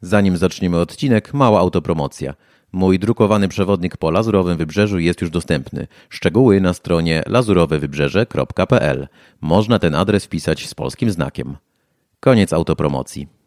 Zanim zaczniemy odcinek, mała autopromocja. Mój drukowany przewodnik po Lazurowym Wybrzeżu jest już dostępny. Szczegóły na stronie lazurowewybrzeże.pl. Można ten adres wpisać z polskim znakiem. Koniec autopromocji.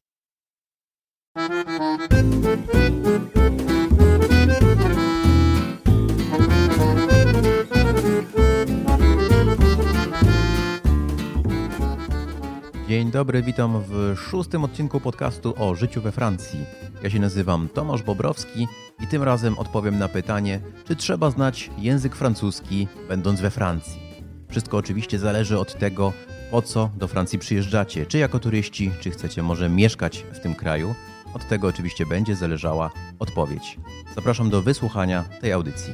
Dzień dobry, witam w szóstym odcinku podcastu o życiu we Francji. Ja się nazywam Tomasz Bobrowski i tym razem odpowiem na pytanie, czy trzeba znać język francuski, będąc we Francji. Wszystko oczywiście zależy od tego, po co do Francji przyjeżdżacie, czy jako turyści, czy chcecie może mieszkać w tym kraju. Od tego oczywiście będzie zależała odpowiedź. Zapraszam do wysłuchania tej audycji.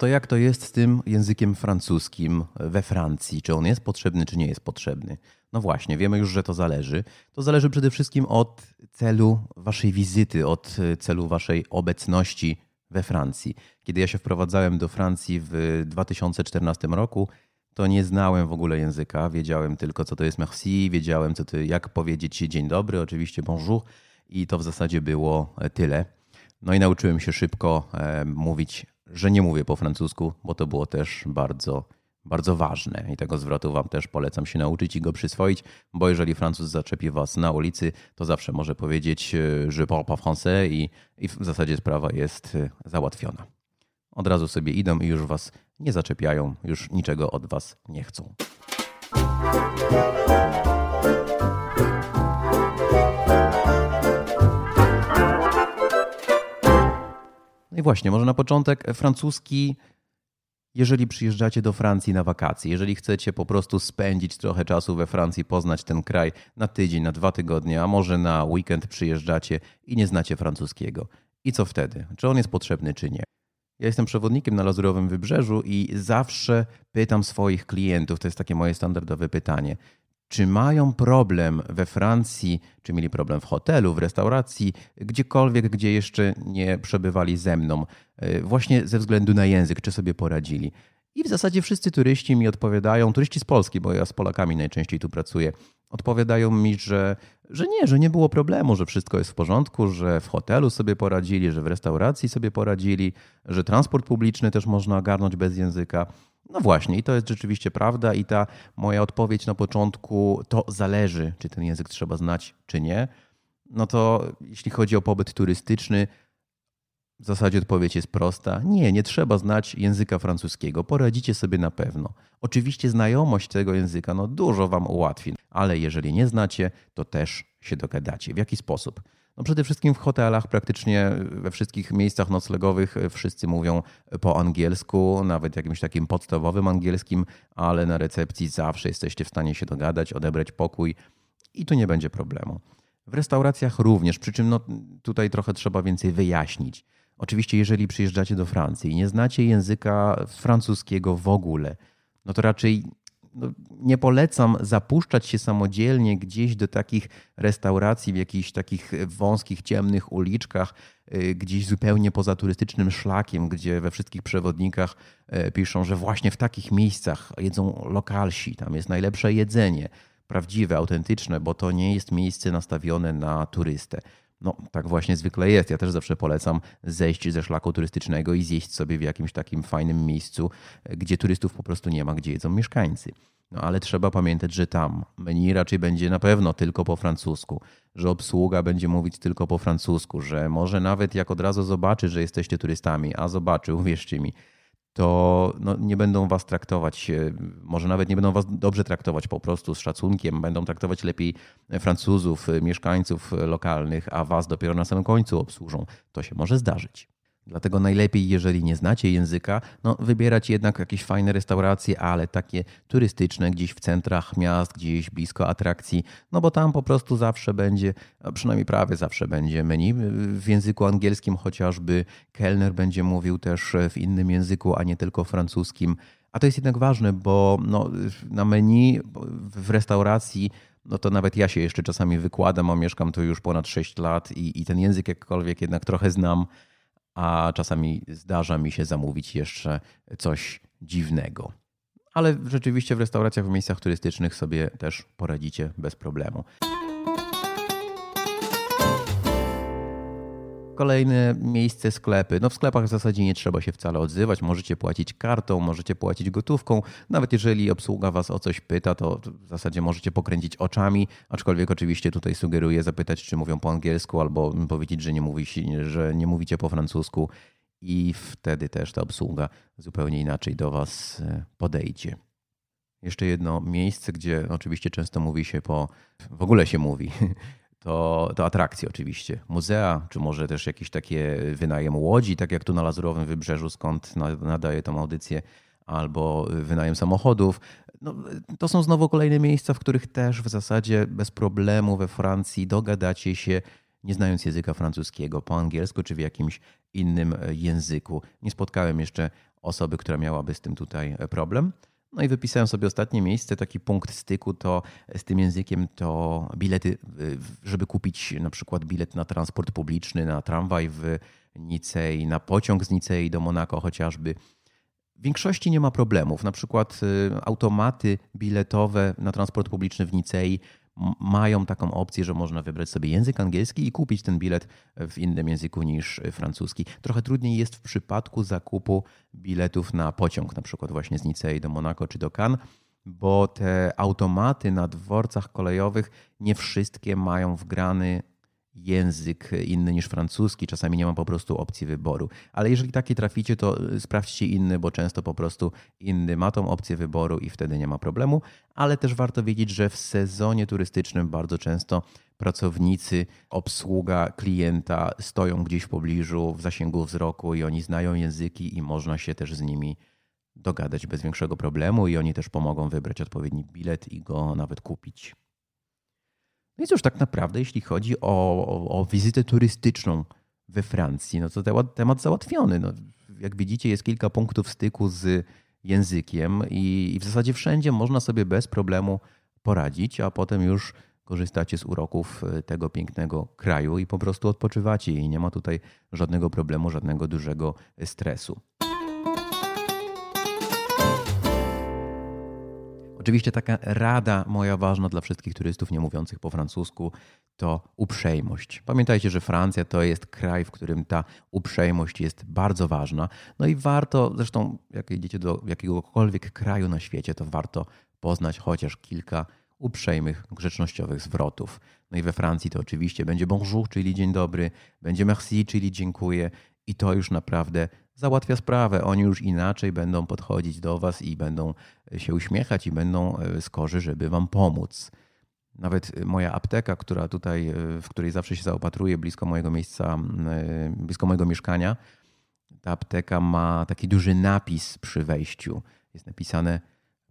To jak to jest z tym językiem francuskim we Francji? Czy on jest potrzebny, czy nie jest potrzebny? No właśnie, wiemy już, że to zależy. To zależy przede wszystkim od celu waszej wizyty, od celu waszej obecności we Francji. Kiedy ja się wprowadzałem do Francji w 2014 roku, to nie znałem w ogóle języka. Wiedziałem tylko, co to jest merci, wiedziałem, co to, jak powiedzieć dzień dobry, oczywiście bonjour i to w zasadzie było tyle. No i nauczyłem się szybko e, mówić, że nie mówię po francusku, bo to było też bardzo, bardzo ważne. I tego zwrotu Wam też polecam się nauczyć i go przyswoić, bo jeżeli Francuz zaczepi Was na ulicy, to zawsze może powiedzieć e, je parle pas français i, i w zasadzie sprawa jest e, załatwiona. Od razu sobie idą i już Was nie zaczepiają, już niczego od Was nie chcą. Właśnie, może na początek francuski, jeżeli przyjeżdżacie do Francji na wakacje, jeżeli chcecie po prostu spędzić trochę czasu we Francji, poznać ten kraj na tydzień, na dwa tygodnie, a może na weekend przyjeżdżacie i nie znacie francuskiego. I co wtedy? Czy on jest potrzebny, czy nie? Ja jestem przewodnikiem na Lazurowym Wybrzeżu i zawsze pytam swoich klientów, to jest takie moje standardowe pytanie, czy mają problem we Francji, czy mieli problem w hotelu, w restauracji, gdziekolwiek, gdzie jeszcze nie przebywali ze mną, e, właśnie ze względu na język, czy sobie poradzili. I w zasadzie wszyscy turyści mi odpowiadają, turyści z Polski, bo ja z Polakami najczęściej tu pracuję, odpowiadają mi, że, że nie, że nie było problemu, że wszystko jest w porządku, że w hotelu sobie poradzili, że w restauracji sobie poradzili, że transport publiczny też można ogarnąć bez języka. No właśnie, i to jest rzeczywiście prawda, i ta moja odpowiedź na początku to zależy, czy ten język trzeba znać, czy nie. No to jeśli chodzi o pobyt turystyczny, w zasadzie odpowiedź jest prosta. Nie, nie trzeba znać języka francuskiego. Poradzicie sobie na pewno. Oczywiście znajomość tego języka no dużo wam ułatwi, ale jeżeli nie znacie, to też się dogadacie. W jaki sposób? No przede wszystkim w hotelach, praktycznie we wszystkich miejscach noclegowych wszyscy mówią po angielsku, nawet jakimś takim podstawowym angielskim, ale na recepcji zawsze jesteście w stanie się dogadać, odebrać pokój i tu nie będzie problemu. W restauracjach również, przy czym no, tutaj trochę trzeba więcej wyjaśnić. Oczywiście, jeżeli przyjeżdżacie do Francji i nie znacie języka francuskiego w ogóle, no to raczej nie polecam zapuszczać się samodzielnie gdzieś do takich restauracji w jakichś takich wąskich, ciemnych uliczkach, y, gdzieś zupełnie poza turystycznym szlakiem, gdzie we wszystkich przewodnikach y, piszą, że właśnie w takich miejscach jedzą lokalsi, tam jest najlepsze jedzenie, prawdziwe, autentyczne, bo to nie jest miejsce nastawione na turystę. No, tak właśnie zwykle jest. Ja też zawsze polecam zejść ze szlaku turystycznego i zjeść sobie w jakimś takim fajnym miejscu, gdzie turystów po prostu nie ma, gdzie jedzą mieszkańcy. No ale trzeba pamiętać, że tam menu raczej będzie na pewno tylko po francusku, że obsługa będzie mówić tylko po francusku, że może nawet jak od razu zobaczy, że jesteście turystami, a zobaczy, uwierzcie mi, to no, nie będą was traktować, może nawet nie będą was dobrze traktować po prostu z szacunkiem, będą traktować lepiej Francuzów, mieszkańców lokalnych, a was dopiero na samym końcu obsłużą. To się może zdarzyć. Dlatego najlepiej, jeżeli nie znacie języka, no wybierać jednak jakieś fajne restauracje, ale takie turystyczne, gdzieś w centrach miast, gdzieś blisko atrakcji, no bo tam po prostu zawsze będzie, przynajmniej prawie zawsze będzie menu w języku angielskim, chociażby kelner będzie mówił też w innym języku, a nie tylko francuskim. A to jest jednak ważne, bo no, na menu w restauracji no to nawet ja się jeszcze czasami wykładam, a mieszkam tu już ponad 6 lat i, i ten język jakkolwiek jednak trochę znam a czasami zdarza mi się zamówić jeszcze coś dziwnego. ale rzeczywiście w restauracjach, w miejscach turystycznych sobie też poradzicie bez problemu. Kolejne miejsce sklepy. No w sklepach w zasadzie nie trzeba się wcale odzywać. Możecie płacić kartą, możecie płacić gotówką. Nawet jeżeli obsługa was o coś pyta, to w zasadzie możecie pokręcić oczami. Aczkolwiek oczywiście tutaj sugeruję zapytać, czy mówią po angielsku, albo powiedzieć, że nie, mówi, że nie mówicie po francusku. I wtedy też ta obsługa zupełnie inaczej do was e, podejdzie. Jeszcze jedno miejsce, gdzie oczywiście często mówi się po, w ogóle się mówi, to, to atrakcje oczywiście. Muzea, czy może też jakieś takie wynajem łodzi, tak jak tu na Lazurowym Wybrzeżu, skąd nadaje tą audycję, albo wynajem samochodów. No, to są znowu kolejne miejsca, w których też w zasadzie bez problemu we Francji dogadacie się, nie znając języka francuskiego, po angielsku czy w jakimś innym języku. Nie spotkałem jeszcze osoby, która miałaby z tym tutaj problem. No i wypisałem sobie ostatnie miejsce, taki punkt styku to z tym językiem to bilety, żeby kupić na przykład bilet na transport publiczny, na tramwaj w Nicei, na pociąg z Nicei do Monako chociażby. W większości nie ma problemów. Na przykład y, automaty biletowe na transport publiczny w Nicei mają taką opcję, że można wybrać sobie język angielski i kupić ten bilet w innym języku niż francuski. Trochę trudniej jest w przypadku zakupu biletów na pociąg, na przykład właśnie z Nicei do Monaco czy do Cannes, bo te automaty na dworcach kolejowych nie wszystkie mają wgrany język inny niż francuski, czasami nie ma po prostu opcji wyboru. Ale jeżeli taki traficie, to y, sprawdźcie inny, bo często po prostu inny ma tą opcję wyboru i wtedy nie ma problemu. Ale też warto wiedzieć, że w sezonie turystycznym bardzo często pracownicy, obsługa klienta stoją gdzieś w pobliżu, w zasięgu wzroku i oni znają języki i można się też z nimi dogadać bez większego problemu i oni też pomogą wybrać odpowiedni bilet i go nawet kupić. No i cóż, tak naprawdę, jeśli chodzi o, o, o wizytę turystyczną we Francji, no to temat, temat załatwiony. No, jak widzicie, jest kilka punktów styku z językiem i, i w zasadzie wszędzie można sobie bez problemu poradzić, a potem już korzystacie z uroków e, tego pięknego kraju i po prostu odpoczywacie i nie ma tutaj żadnego problemu, żadnego dużego stresu. Oczywiście taka rada moja ważna dla wszystkich turystów nie mówiących po francusku to uprzejmość. Pamiętajcie, że Francja to jest kraj, w którym ta uprzejmość jest bardzo ważna. No i warto, zresztą jak jedziecie do jakiegokolwiek kraju na świecie, to warto poznać chociaż kilka uprzejmych, grzecznościowych zwrotów. No i we Francji to oczywiście będzie bonjour, czyli dzień dobry, będzie merci, czyli dziękuję i to już naprawdę załatwia sprawę. Oni już inaczej będą podchodzić do Was i będą się uśmiechać i będą e, skorzy, żeby Wam pomóc. Nawet moja apteka, która tutaj, e, w której zawsze się zaopatruję, blisko mojego miejsca, e, blisko mojego mieszkania, ta apteka ma taki duży napis przy wejściu. Jest napisane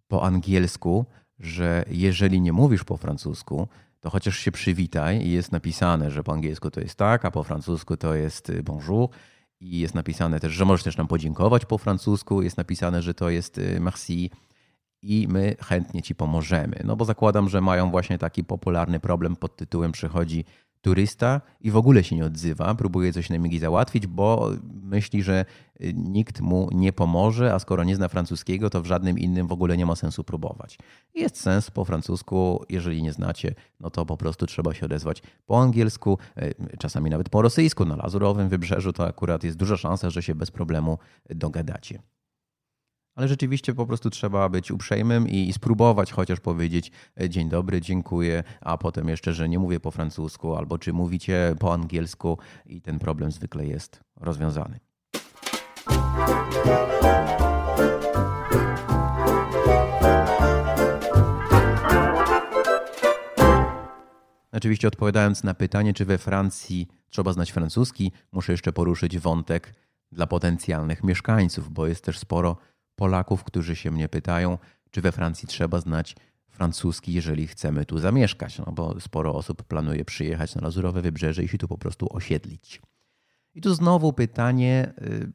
po angielsku, że jeżeli nie mówisz po francusku, to chociaż się przywitaj i jest napisane, że po angielsku to jest tak, a po francusku to jest bonjour i jest napisane też, że możesz też nam podziękować po francusku, jest napisane, że to jest y, merci i my chętnie ci pomożemy. No bo zakładam, że mają właśnie taki popularny problem pod tytułem przychodzi turysta i w ogóle się nie odzywa, próbuje coś na migi załatwić, bo myśli, że y, nikt mu nie pomoże, a skoro nie zna francuskiego, to w żadnym innym w ogóle nie ma sensu próbować. Jest sens po francusku, jeżeli nie znacie, no to po prostu trzeba się odezwać po angielsku, y, czasami nawet po rosyjsku. Na Lazurowym Wybrzeżu to akurat jest duża szansa, że się bez problemu dogadacie ale rzeczywiście po prostu trzeba być uprzejmym i, spróbować chociaż powiedzieć e, dzień dobry, dziękuję, a potem jeszcze, że nie mówię po francusku, albo czy mówicie po angielsku i ten problem zwykle jest rozwiązany. Oczywiście odpowiadając na pytanie, czy we Francji trzeba znać francuski, muszę jeszcze poruszyć wątek dla potencjalnych mieszkańców, bo jest też sporo Polaków, którzy się mnie pytają, czy we Francji trzeba znać francuski, jeżeli chcemy tu zamieszkać, no bo sporo osób planuje przyjechać na Lazurowe Wybrzeże i się tu po prostu osiedlić. I tu znowu pytanie, y,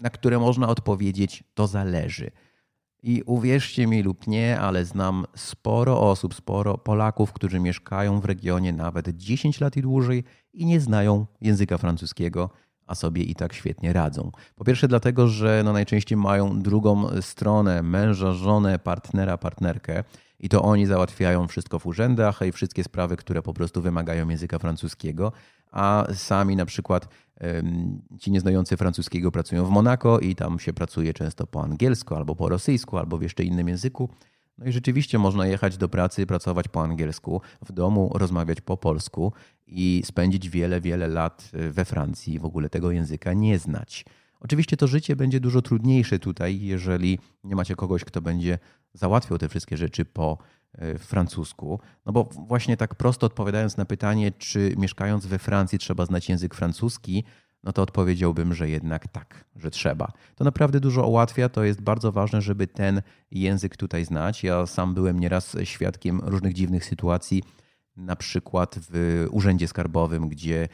na które można odpowiedzieć, to zależy. I uwierzcie mi lub nie, ale znam sporo osób, sporo Polaków, którzy mieszkają w regionie nawet 10 lat i dłużej i nie znają języka francuskiego, a sobie i tak świetnie radzą. Po pierwsze dlatego, że no najczęściej mają drugą stronę, męża, żonę, partnera, partnerkę i to oni załatwiają wszystko w urzędach i wszystkie sprawy, które po prostu wymagają języka francuskiego, a sami na przykład ci nieznający francuskiego pracują w Monako i tam się pracuje często po angielsku albo po rosyjsku albo w jeszcze innym języku. No i rzeczywiście można jechać do pracy, pracować po angielsku, w domu rozmawiać po polsku i spędzić wiele, wiele lat we Francji w ogóle tego języka nie znać. Oczywiście to życie będzie dużo trudniejsze tutaj, jeżeli nie macie kogoś, kto będzie załatwiał te wszystkie rzeczy po e, francusku. No bo właśnie tak prosto odpowiadając na pytanie, czy mieszkając we Francji trzeba znać język francuski, no to odpowiedziałbym, że jednak tak, że trzeba. To naprawdę dużo ułatwia, to jest bardzo ważne, żeby ten język tutaj znać. Ja sam byłem nieraz świadkiem różnych dziwnych sytuacji, na przykład w urzędzie skarbowym, gdzie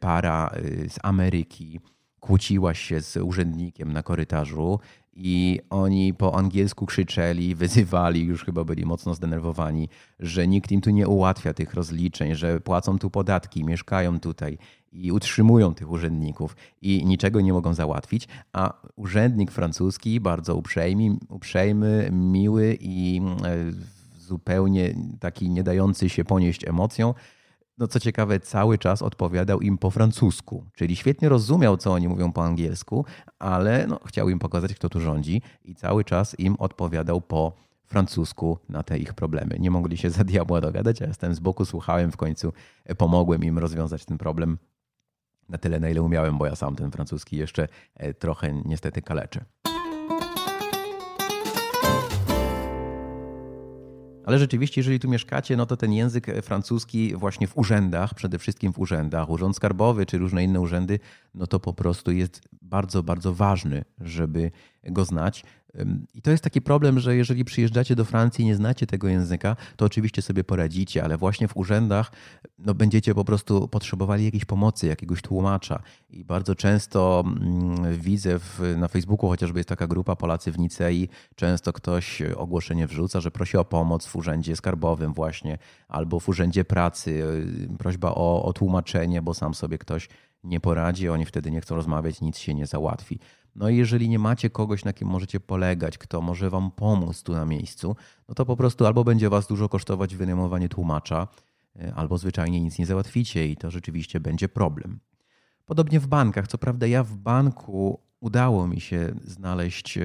para e, z Ameryki kłóciła się z urzędnikiem na korytarzu i oni po angielsku krzyczeli, wyzywali, już chyba byli mocno zdenerwowani, że nikt im tu nie ułatwia tych rozliczeń, że płacą tu podatki, mieszkają tutaj i utrzymują tych urzędników i niczego nie mogą załatwić, a urzędnik francuski bardzo uprzejmy, uprzejmy miły i e, zupełnie taki nie dający się ponieść emocją, no co ciekawe, cały czas odpowiadał im po francusku, czyli świetnie rozumiał, co oni mówią po angielsku, ale no, chciał im pokazać, kto tu rządzi i cały czas im odpowiadał po francusku na te ich problemy. Nie mogli się za diabła dogadać, ja jestem z boku, słuchałem, w końcu pomogłem im rozwiązać ten problem na tyle, na ile umiałem, bo ja sam ten francuski jeszcze e, trochę niestety kaleczę. Ale rzeczywiście, jeżeli tu mieszkacie, no to ten język francuski właśnie w urzędach, przede wszystkim w urzędach, urząd skarbowy czy różne inne urzędy, no to po prostu jest bardzo, bardzo ważny, żeby go znać. I to jest taki problem, że jeżeli przyjeżdżacie do Francji i nie znacie tego języka, to oczywiście sobie poradzicie, ale właśnie w urzędach no, będziecie po prostu potrzebowali jakiejś pomocy, jakiegoś tłumacza. I bardzo często mm, widzę w, na Facebooku, chociażby jest taka grupa Polacy w Nicei, często ktoś ogłoszenie wrzuca, że prosi o pomoc w urzędzie skarbowym właśnie, albo w urzędzie pracy, y, prośba o, o tłumaczenie, bo sam sobie ktoś nie poradzi, oni wtedy nie chcą rozmawiać, nic się nie załatwi. No i jeżeli nie macie kogoś, na kim możecie polegać, kto może wam pomóc tu na miejscu, no to po prostu albo będzie was dużo kosztować wynajmowanie tłumacza, e, albo zwyczajnie nic nie załatwicie i to rzeczywiście będzie problem. Podobnie w bankach. Co prawda, ja w banku udało mi się znaleźć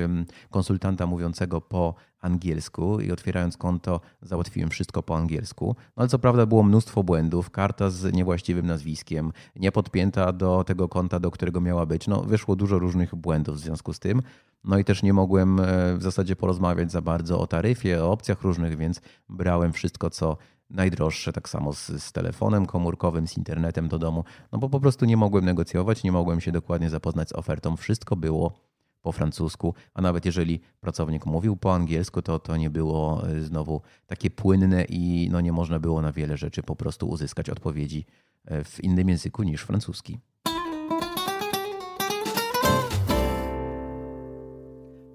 konsultanta mówiącego po angielsku i otwierając konto załatwiłem wszystko po angielsku. No ale co prawda było mnóstwo błędów, karta z niewłaściwym nazwiskiem, nie podpięta do tego konta, do którego miała być. No wyszło dużo różnych błędów w związku z tym. No i też nie mogłem e, w zasadzie porozmawiać za bardzo o taryfie, o opcjach różnych, więc brałem wszystko, co najdroższe, tak samo z, z, telefonem komórkowym, z internetem do domu, no bo po prostu nie mogłem negocjować, nie mogłem się dokładnie zapoznać z ofertą. Wszystko było po francusku, a nawet jeżeli pracownik mówił po angielsku, to to nie było e, znowu takie płynne i no nie można było na wiele rzeczy po prostu uzyskać odpowiedzi e, w innym języku niż francuski.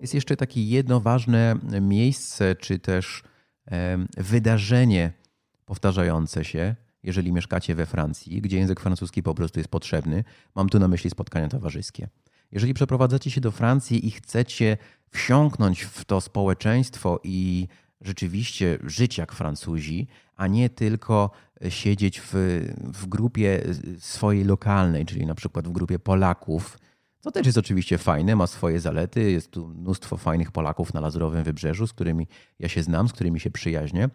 Jest jeszcze takie jedno ważne miejsce, czy też wydarzenie powtarzające się, jeżeli mieszkacie we Francji, gdzie język francuski po prostu jest potrzebny. Mam tu na myśli spotkania towarzyskie. Jeżeli przeprowadzacie się do Francji i chcecie wsiąknąć w to społeczeństwo i rzeczywiście żyć jak Francuzi, a nie tylko siedzieć w, w grupie swojej lokalnej, czyli na przykład w grupie Polaków, co też jest oczywiście fajne, ma swoje zalety. Jest tu mnóstwo fajnych Polaków na Lazurowym Wybrzeżu, z którymi ja się znam, z którymi się przyjaźnię.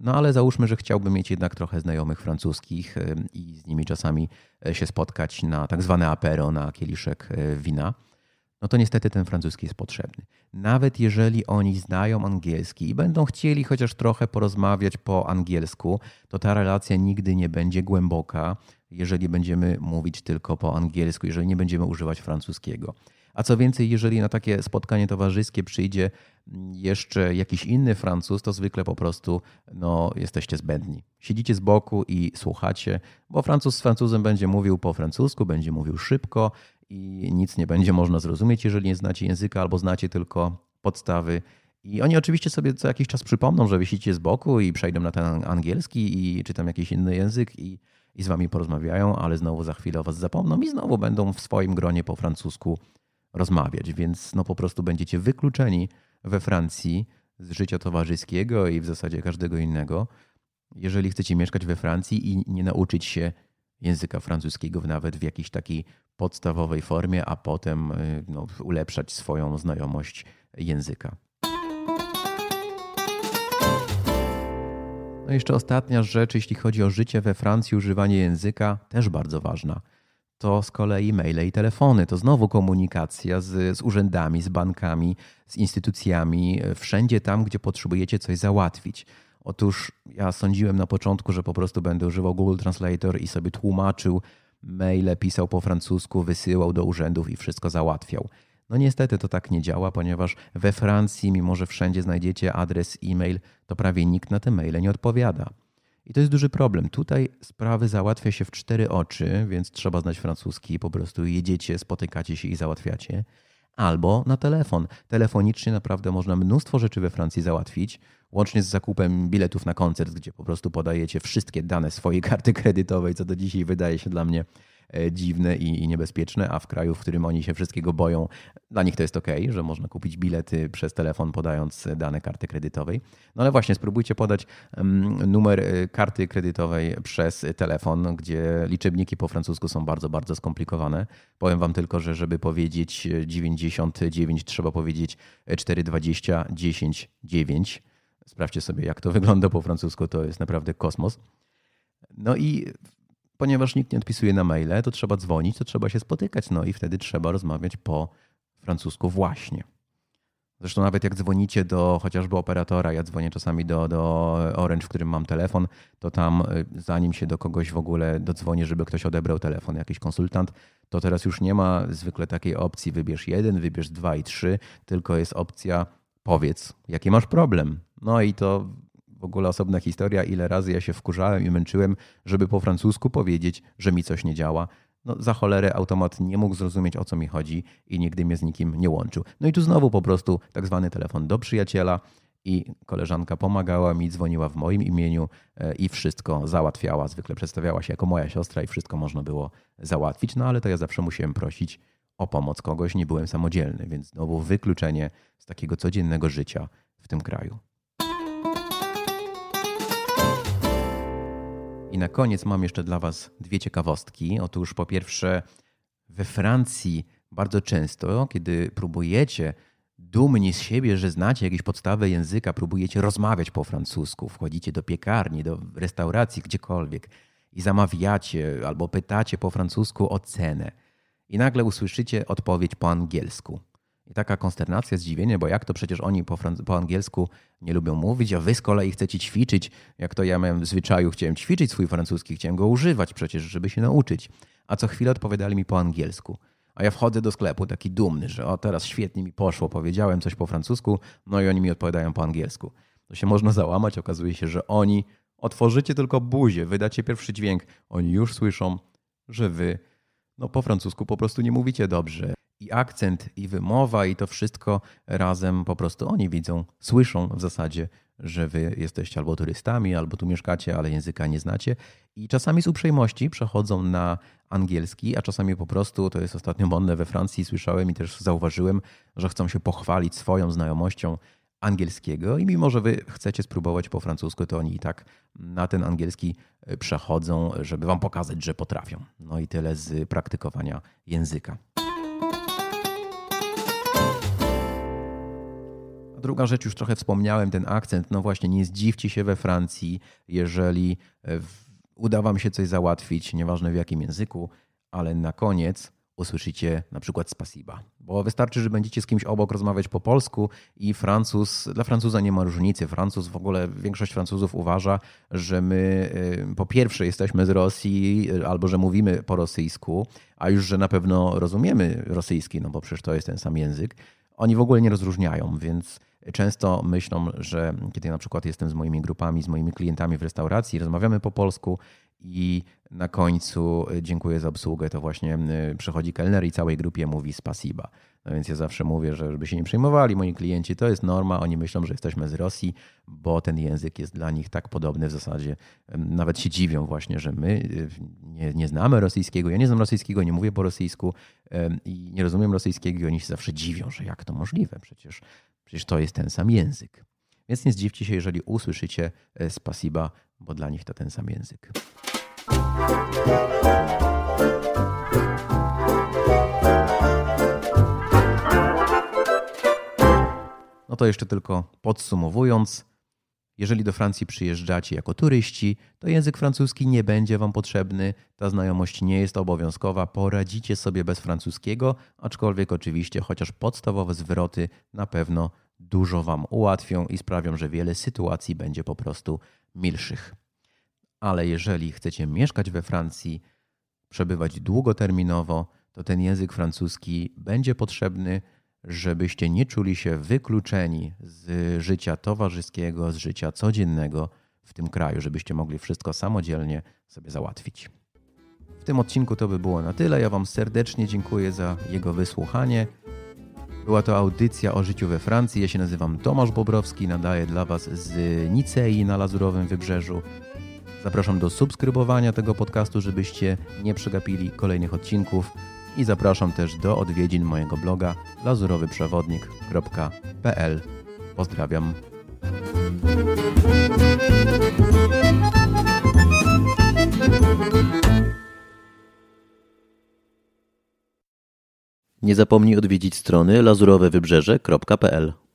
No ale załóżmy, że chciałbym mieć jednak trochę znajomych francuskich i z nimi czasami e, się spotkać na tak zwane apero, na kieliszek e, wina. No to niestety ten francuski jest potrzebny. Nawet jeżeli oni znają angielski i będą chcieli chociaż trochę porozmawiać po angielsku, to ta relacja nigdy nie będzie głęboka, jeżeli będziemy mówić tylko po angielsku, jeżeli nie będziemy używać francuskiego. A co więcej, jeżeli na takie spotkanie towarzyskie przyjdzie jeszcze jakiś inny Francuz, to zwykle po prostu no, jesteście zbędni. Siedzicie z boku i słuchacie, bo Francuz z Francuzem będzie mówił po francusku, będzie mówił szybko i nic nie będzie można zrozumieć, jeżeli nie znacie języka albo znacie tylko podstawy. I oni oczywiście sobie co jakiś czas przypomną, że wisicie z boku i przejdą na ten angielski i czytam jakiś inny język i i z wami porozmawiają, ale znowu za chwilę o was zapomną i znowu będą w swoim gronie po francusku rozmawiać, więc no po prostu będziecie wykluczeni we Francji z życia towarzyskiego i w zasadzie każdego innego, jeżeli chcecie mieszkać we Francji i nie nauczyć się języka francuskiego nawet w jakiejś takiej podstawowej formie, a potem y, no, ulepszać swoją znajomość języka. No i jeszcze ostatnia rzecz, jeśli chodzi o życie we Francji, używanie języka, też bardzo ważna. To z kolei maile i telefony. To znowu komunikacja z, z urzędami, z bankami, z instytucjami, wszędzie tam, gdzie potrzebujecie coś załatwić. Otóż ja sądziłem na początku, że po prostu będę używał Google Translator i sobie tłumaczył maile, pisał po francusku, wysyłał do urzędów i wszystko załatwiał. No niestety to tak nie działa, ponieważ we Francji, mimo że wszędzie znajdziecie adres e-mail, to prawie nikt na te maile nie odpowiada. I to jest duży problem. Tutaj sprawy załatwia się w cztery oczy, więc trzeba znać francuski, po prostu jedziecie, spotykacie się i załatwiacie. Albo na telefon. Telefonicznie naprawdę można mnóstwo rzeczy we Francji załatwić, łącznie z zakupem biletów na koncert, gdzie po prostu podajecie wszystkie dane swojej karty kredytowej, co do dzisiaj wydaje się dla mnie dziwne i, niebezpieczne, a w kraju, w którym oni się wszystkiego boją, dla nich to jest ok, że można kupić bilety przez telefon podając dane karty kredytowej. No ale właśnie spróbujcie podać numer e, karty kredytowej przez telefon, gdzie liczebniki po francusku są bardzo, bardzo skomplikowane. Powiem wam tylko, że żeby powiedzieć 99 trzeba powiedzieć 420 10 9. Sprawdźcie sobie, jak to wygląda po francusku, to jest naprawdę kosmos. No i ponieważ nikt nie odpisuje na maile, to trzeba dzwonić, to trzeba się spotykać, no i wtedy trzeba rozmawiać po francusku właśnie. Zresztą nawet jak dzwonicie do chociażby operatora, ja dzwonię czasami do, do Orange, w którym mam telefon, to tam y, zanim się do kogoś w ogóle dodzwonię, żeby ktoś odebrał telefon, jakiś konsultant, to teraz już nie ma zwykle takiej opcji wybierz jeden, wybierz dwa i trzy, tylko jest opcja powiedz, jaki masz problem. No i to w ogóle osobna historia, ile razy ja się wkurzałem i męczyłem, żeby po francusku powiedzieć, że mi coś nie działa. No, za cholerę automat nie mógł zrozumieć, o co mi chodzi i nigdy mnie z nikim nie łączył. No i tu znowu po prostu tak zwany telefon do przyjaciela i koleżanka pomagała mi, dzwoniła w moim imieniu e, i wszystko załatwiała. Zwykle przedstawiała się jako moja siostra i wszystko można było załatwić, no ale to ja zawsze musiałem prosić o pomoc kogoś, nie byłem samodzielny, więc znowu wykluczenie z takiego codziennego życia w tym kraju. I na koniec mam jeszcze dla Was dwie ciekawostki. Otóż po pierwsze, we Francji bardzo często, kiedy próbujecie dumni z siebie, że znacie jakieś podstawy języka, próbujecie rozmawiać po francusku, wchodzicie do piekarni, do restauracji, gdziekolwiek i zamawiacie albo pytacie po francusku o cenę. I nagle usłyszycie odpowiedź po angielsku. I taka konsternacja, zdziwienie, bo jak to przecież oni po, po, angielsku nie lubią mówić, a wy z kolei chcecie ćwiczyć, jak to ja miałem w zwyczaju, chciałem ćwiczyć swój francuski, chciałem go używać przecież, żeby się nauczyć. A co chwilę odpowiadali mi po angielsku. A ja wchodzę do sklepu taki dumny, że o teraz świetnie mi poszło, powiedziałem coś po francusku, no i oni mi odpowiadają po angielsku. To się można załamać, okazuje się, że oni otworzycie tylko buzię, wydacie pierwszy dźwięk, oni już słyszą, że wy no po francusku po prostu nie mówicie dobrze i akcent, i wymowa, i to wszystko razem po prostu oni widzą, słyszą w zasadzie, że wy jesteście albo turystami, albo tu mieszkacie, ale języka nie znacie. I czasami z uprzejmości przechodzą na angielski, a czasami po prostu, to jest ostatnio modne we Francji, słyszałem i też zauważyłem, że chcą się pochwalić swoją znajomością angielskiego i mimo, że wy chcecie spróbować po francusku, to oni i tak na ten angielski przechodzą, żeby wam pokazać, że potrafią. No i tyle z praktykowania języka. Druga rzecz, już trochę wspomniałem, ten akcent. No właśnie, nie zdziwcie się we Francji, jeżeli e, uda wam się coś załatwić, nieważne w jakim języku, ale na koniec usłyszycie na przykład spasiba. Bo wystarczy, że będziecie z kimś obok rozmawiać po polsku i Francuz, dla Francuza nie ma różnicy. Francuz w ogóle, większość Francuzów uważa, że my e, po pierwsze jesteśmy z Rosji e, albo że mówimy po rosyjsku, a już, że na pewno rozumiemy rosyjski, no bo przecież to jest ten sam język. Oni w ogóle nie rozróżniają, więc często myślą, że kiedy na przykład jestem z moimi grupami, z moimi klientami w restauracji, rozmawiamy po polsku i na końcu dziękuję za obsługę, to właśnie przychodzi kelner i całej grupie mówi spasiba. No więc ja zawsze mówię, że żeby się nie przejmowali moi klienci, to jest norma. Oni myślą, że jesteśmy z Rosji, bo ten język jest dla nich tak podobny w zasadzie. Nawet się dziwią właśnie, że my y, nie, nie znamy rosyjskiego. Ja nie znam rosyjskiego, nie mówię po rosyjsku i nie rozumiem rosyjskiego i oni się zawsze dziwią, że jak to możliwe? Przecież, przecież to jest ten sam język. Więc nie zdziwcie się, jeżeli usłyszycie e, spasiba, bo dla nich to ten sam język. No to jeszcze tylko podsumowując, jeżeli do Francji przyjeżdżacie jako turyści, to język francuski nie będzie Wam potrzebny, ta znajomość nie jest obowiązkowa, poradzicie sobie bez francuskiego, aczkolwiek oczywiście chociaż podstawowe zwroty na pewno dużo Wam ułatwią i sprawią, że wiele sytuacji będzie po prostu milszych. Ale jeżeli chcecie mieszkać we Francji, przebywać długoterminowo, to ten język francuski będzie potrzebny żebyście nie czuli się wykluczeni z życia towarzyskiego, z życia codziennego w tym kraju, żebyście mogli wszystko samodzielnie sobie załatwić. W tym odcinku to by było na tyle. Ja Wam serdecznie dziękuję za jego wysłuchanie. Była to audycja o życiu we Francji. Ja się nazywam Tomasz Bobrowski, nadaję dla Was z Nicei na Lazurowym Wybrzeżu. Zapraszam do subskrybowania tego podcastu, żebyście nie przegapili kolejnych odcinków i zapraszam też do odwiedzin mojego bloga lazurowyprzewodnik.pl. Pozdrawiam. Nie zapomnij odwiedzić strony lazurowewybrzeże.pl.